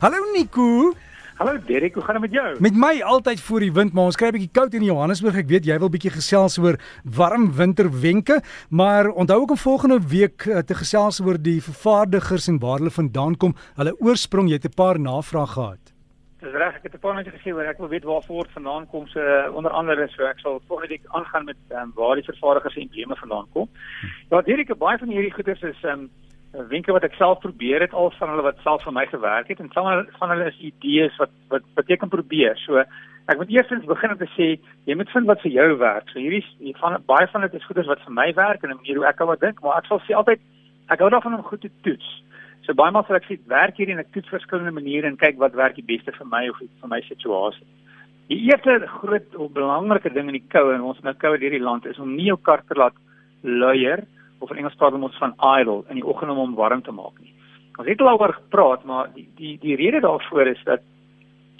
Hallo Nico. Hallo Derek, hoe gaan dit met jou? Met my altyd voor die wind, maar ons kry 'n bietjie koud in Johannesburg. Ek weet jy wil bietjie gesels oor warm winterwenke, maar onthou ook om volgende week eh, te gesels oor die vervaardigers en waar hulle vandaan kom. Hulle oorsprong, jy het 'n paar navrae gehad. Dis reg, ek het 'n paar net gesê oor ek wil weet waar voort vandaan kom se so, onder andere so ek sal volgende week aangaan met um, waar die vervaardigers en embleme vandaan kom. Ja, Derek, baie van hierdie goeders is um, wenke wat ek self probeer het al van hulle wat self vir my gewerk het en van van hulle is idees wat wat wat ek kan probeer. So ek moet eerstens begin om te sê jy moet vind wat vir jou werk. So hierdie van baie van dit is goeders wat vir my werk en 'n manier hoe ek oor dink, maar ek sal sê altyd ek hou daarvan om goed te toets. So baie maal sal ek sê werk hierdie en ek toets verskillende maniere en kyk wat werk die beste vir my of vir my situasie. Die eerste groot of belangrike ding in die koue en ons nou koue hierdie land is om nie jou kar te laat luier of in Engels praat ons van idle in die oggend om hom warm te maak nie. Ons het al oor gepraat, maar die die die rede daarvoor is dat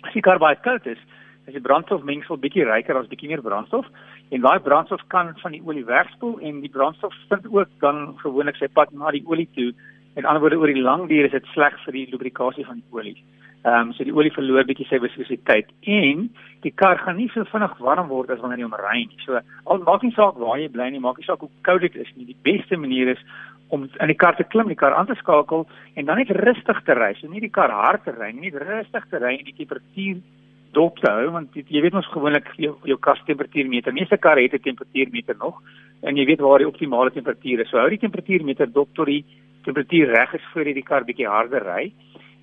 as die kar baie koud is, is die brandstofmengsel bietjie ryker as bietjie meer brandstof en daai brandstof kan van die olie wegspoel en die brandstof vind ook dan gewoonlik sy pad na die olie toe. En anderswoorde oor die lang duur is dit sleg vir die lubrikasie van die olie. Ehm um, so die olie verloor bietjie sy viskusiteit en die kar gaan nie so vinnig warm word as wanneer jy hom ry nie. So al maak nie saak waar jy bly nie, maak nie saak hoe koud dit is nie. Die beste manier is om in die kar te klim, die kar aan te skakel en dan net rustig te ry. So nie die kar hard te ry nie, net rustig te ry en die temperatuur dop te hou want jy, jy weet ons gewoonlik jou, jou kastemperatuurmeter. Meeste karre het 'n temperatuurmeter nog en jy weet waar die optimale temperatuur is. So hou die temperatuurmeter dop tot die temperatuur reg is voor jy die kar bietjie harder ry.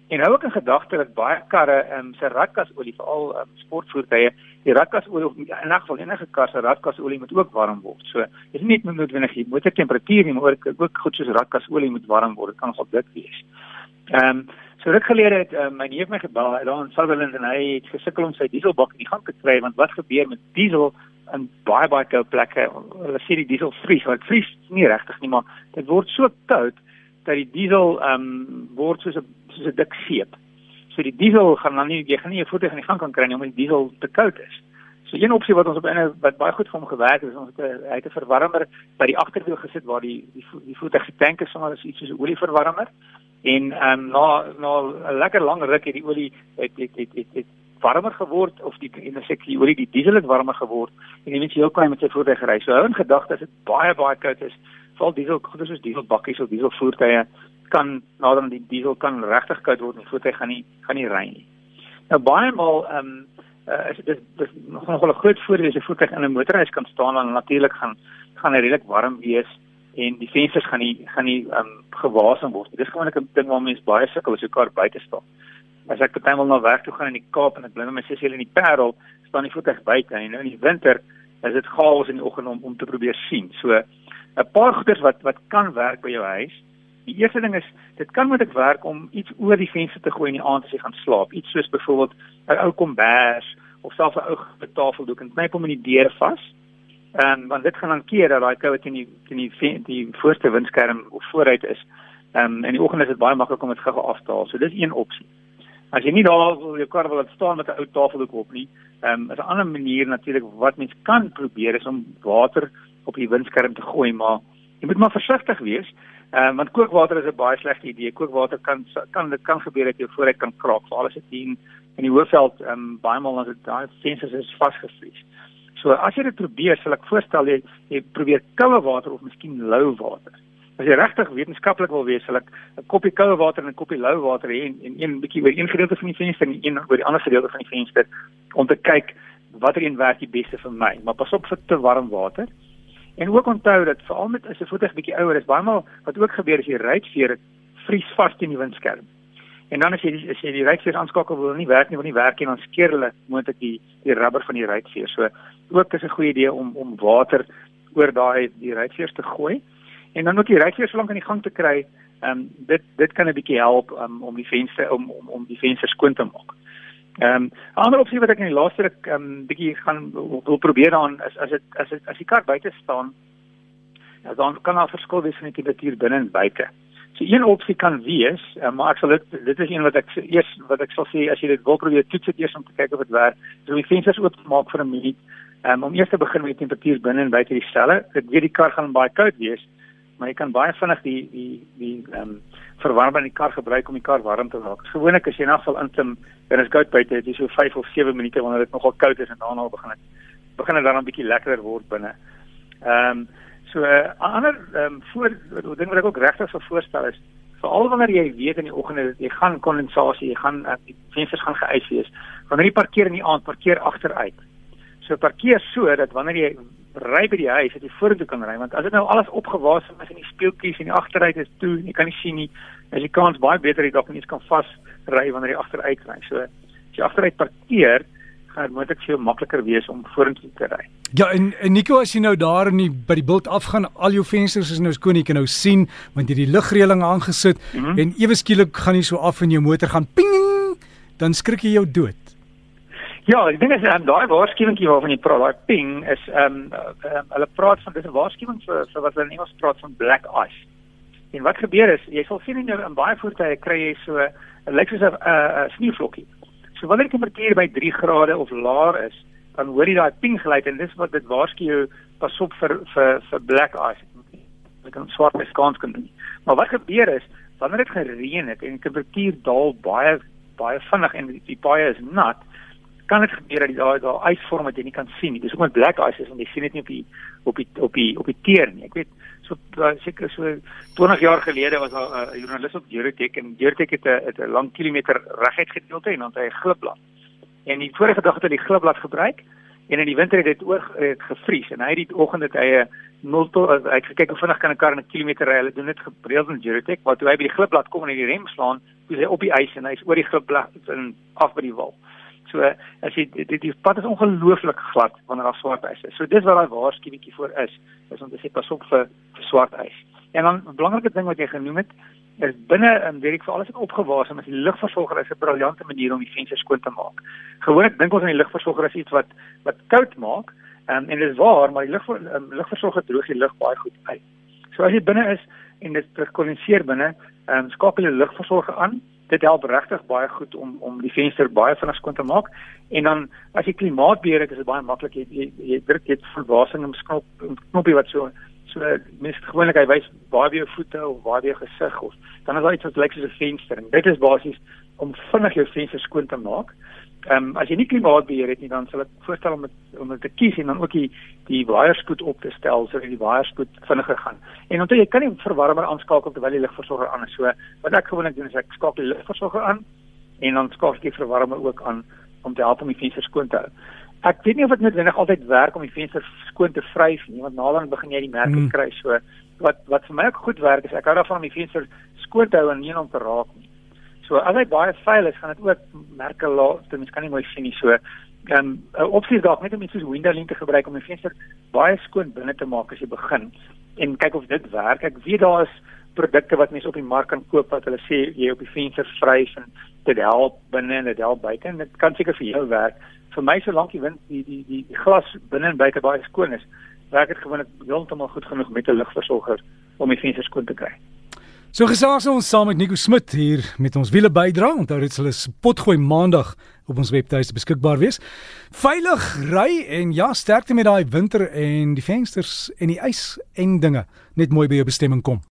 En hou ook in gedagte dat baie karre ehm um, se radkasolie veral um, sportvoertuie, die radkasolie in elk geval enige kar se radkasolie moet ook warm word. So dis nie net noodwendig die motortemperatuur nie, maar ook, goed soos radkasolie moet warm word. Dit kan nogal dik wees. Ehm um, so ruk gelede het um, my neef my gebel daar in Sutherland en hy het gesukkel om sy dieselbak in die gang te kry want wat gebeur met diesel in baie baie koue plekke? Hulle sê die diesel vries, want vries nie regtig nie, maar dit word so koud dat die diesel ehm um, word soos 'n soos 'n dik seep. So die diesel gaan dan nie jy gaan nie 'n voertuig in die gang kan kry nie omdat die diesel te koud is. So een opsie wat ons op ene wat baie goed vir hom gewerk het is ons het 'n hy het 'n verwarmer by die agterwiel gesit waar die die, die voertuig se tank is sommer is iets soos 'n olieverwarmer en ehm um, na na 'n lekker lang ruk het die olie het het het het, het warmer geword of die en as ek die olie die diesel het warmer geword en die mens heel klein met sy voertuig ry. So hou in gedagte as dit baie baie koud is, val diesel goeie soos dieselbakkies of dieselvoertuie kan nader aan die diesel kan regtig koud word en die voertuig gaan nie gaan nie ry nie. Nou baie maal ehm um, uh, is dit dis nog nogal 'n groot voordeel as jy voertuig in 'n motorhuis kan staan en natuurlik gaan gaan hy redelik warm wees en die vensters gaan nie gaan nie ehm um, gewasem word. Dis gewoonlik 'n ding waar mense baie sukkel as jy kar buite staan. As ek bytelmal na werk toe gaan in die Kaap en ek bly met my sussie in die Parel, staan die voertuig buite en nou in die winter is dit chaos in die oggend om om te probeer sien. So 'n paar goeders wat wat kan werk by jou huis Die eerste ding is dit kan moet ek werk om iets oor die venster te gooi in die aand as jy gaan slaap. Iets soos byvoorbeeld 'n ou kombers of selfs 'n ou tafeldoek en knyp hom in die deur vas. Ehm want dit gaan dan keer dat daai koue teen die teen die die voorste windskerm of vooruit is. Ehm um, in die oggend is dit baie maklik om dit gou af te haal. So dis een opsie. As jy nie wil jou kar wil laat staan met 'n ou tafeldoek op nie, ehm um, is 'n ander manier natuurlik wat mens kan probeer is om water op die windskerm te gooi, maar jy moet maar versigtig wees. Ehm um, want kookwater is 'n baie slegte idee. Kookwater kan kan dit kan gebeur dat jy vooruit kan kraak. Veral as dit hier in die hoofveld ehm um, baie maal as dit daai sensors is vasgevries. So as jy dit probeer, sal ek voorstel jy, jy probeer koue water of miskien lou water. As jy regtig wetenskaplik wil wees, sal ek 'n koppie koue water en 'n koppie lou water hê en, en een bietjie oor een gedeelte van die venster en een oor die ander gedeelte van die venster om te kyk watter een werk die beste vir my. Maar pas op vir te warm water. En ook onthou dat veral met as 'n voertuig bietjie ouer is, baie maal wat ook gebeur as jy ruitveer vries vas teen die windskerm. En dan as jy as jy die ruitveer aanskakel wil nie werk nie, wil nie werk nie, dan skeer hulle moontlik die die rubber van die ruitveer. So ook is 'n goeie idee om om water oor daai die ruitveer te gooi. En dan ook die ruitveer so lank aan die gang te kry. Ehm um, dit dit kan 'n bietjie help um, om die venster om om om die venster skoon te maak. Ehm um, 'n ander opsie wat ek in die laaste ruk ehm um, bietjie gaan wil probeer aan is as dit as dit as die kar buite staan, ja, dan kan daar verskil wees van die temperatuur binne en buite. So een opsie kan wees, uh, maar ek sal dit dit is een wat ek eers wat ek sal sê as jy dit wil probeer toets dit eers om te kyk of dit werk. So die vensters oop maak vir 'n minuut um, om eers te begin met die temperatuur binne en buite die selle. Ek weet die kar gaan baie koud wees, maar jy kan baie vinnig die die die ehm um, verwarming in die kar gebruik om die kar warm te maak. Gewoonlik as jy na geval intim en is koud buite, het jy so 5 of 7 minute wanneer dit nogal koud is en daarna begin dit begin dit dan 'n bietjie lekkerder word binne. Ehm um, so 'n uh, ander ehm um, voor ding wat ek ook regtig sou voorstel is veral wanneer jy weet in die oggende jy gaan kondensasie, jy gaan uh, die vensters gaan geëis wees. Wanneer jy parkeer in die aand, parkeer agteruit. So parkeer so dat wanneer jy ry by die huis, dat jy vorentoe kan ry want as dit nou alles opgewaas is in die speeltjies en die agteruit is toe, jy kan nie sien nie. As jy kans baie beter jy dalk net kan vas ry wanneer jy agteruit ry. So as jy agteruit parkeer, gaan dit moontlik veel makliker wees om vorentoe te ry. Ja, en, en Nico as jy nou daar in die by die bult afgaan, al jou vensters is nou skoon, jy kan nou sien want jy die lugreëling aangesit mm -hmm. en ewe skielik gaan jy so af in jou motor gaan ping, dan skrik jy jou dood. Ja, ek dink as um, daai waarskuwingkie waarvan jy praat, daai ping is ehm um, um, hulle praat van dis 'n waarskuwing vir vir wat hulle in Engels praat van black ice. En wat gebeur is, jy sal sien in jou in baie voertuie kry jy so 'n lyk soos 'n 'n sneeuvlokkie. So wanneer die temperatuur by 3 grade of laer is, dan hoor jy daai ping geluid en dis wat dit waarsku pas op vir vir vir black ice. Jy kan swart beskans kan doen. Maar wat gebeur is, wanneer dit gereën het en die temperatuur daal baie baie vinnig en die paaie is nat, kan dit gebeur dat die daai daai ysvorm wat jy nie kan sien nie. Dis ook met black ice is want jy sien dit nie op die op die op die op die teer nie. Ek weet so seker so 20 jaar gelede was daar 'n uh, joernalis op Eurotech en Eurotech het 'n 'n lang kilometer reguit gedeelte en dan het hy 'n glipblad. En die vorige dag het hy die glipblad gebruik en in die winter het dit oor het gevries en hy het die oggend het hy 'n nul tot hy het gekyk hoe vinnig kan 'n kar 'n kilometer ry. Hulle doen dit gereeld in Eurotech, maar toe hy by die glipblad kom en hy die rem slaan, is hy op die ys en hy's oor die glipblad en af by die wal. So as jy dit die pad is ongelooflik glad wanneer daar swart ys is. So dis wat daai waarskuwingetjie voor is, is om te sê pas op vir, vir swart ys. En dan 'n belangrike ding wat jy genoem het, is binne in weet ek vir alles wat opgewaas is, is die lugversorger is 'n briljante manier om die vensters skoon te maak. Gewoonlik dink ons aan die lugversorger as iets wat wat koud maak, um, en dit is waar, maar die lug um, lugversorger droog die lug baie goed uit. So as jy binne is en dit kondenseer binne, um, skakel jy die lugversorger aan dit help regtig baie goed om om die venster baie vinnig skoon te maak. En dan as jy klimaatbeheer het is dit baie maklik. Jy jy, jy druk net verbasing om skop knoppie wat so so mens gewoonlik hy wys waar jy jou voete of waar jy gesig of dan is daar iets wat lyk soos 'n venster. En dit is basies om vinnig jou venster skoon te maak um, as jy nie klimaatbeheer het nie dan sal ek voorstel om het, om te kies en dan ook die die waaierspoed op te stel sodat die waaierspoed vinniger gaan. En onthou jy kan nie verwarmer aanskakel terwyl die lugversorger aan is. So wat ek gewoonlik doen is ek skakel die lugversorger aan en dan skakel ek die verwarmer ook aan om te help om die venster skoon te hou. Ek weet nie of dit noodwendig altyd werk om die venster skoon te vryf nie, want naderhand begin jy die merke hmm. kry. So wat wat vir my ook goed werk is ek hou daarvan om die venster skoon te hou en nie om te raak nie. So as hy baie vuil is, gaan dit ook merke laat, mens kan nie mooi sien nie. So ehm um, opsies dalk net om iets soos window lint te gebruik om die venster baie skoon binne te maak as jy begin en kyk of dit werk. Ek weet daar is produkte wat mense op die mark kan koop wat hulle sê jy op die venster vryf en dit help binne en dit help buite en dit kan seker vir jou werk. Vir my solank die wind die die die, die glas binne en buite baie skoon is, werk dit gewoonlik heeltemal goed genoeg met 'n lugversorger om die venster skoon te kry. So gesels ons saam met Nico Smit hier met ons wiele bydra. Onthou dit sal 'n potgooi maandag op ons webtuiste beskikbaar wees. Veilig ry en ja, sterkte met daai winter en die vensters en die ys en dinge net mooi by jou bestemming kom.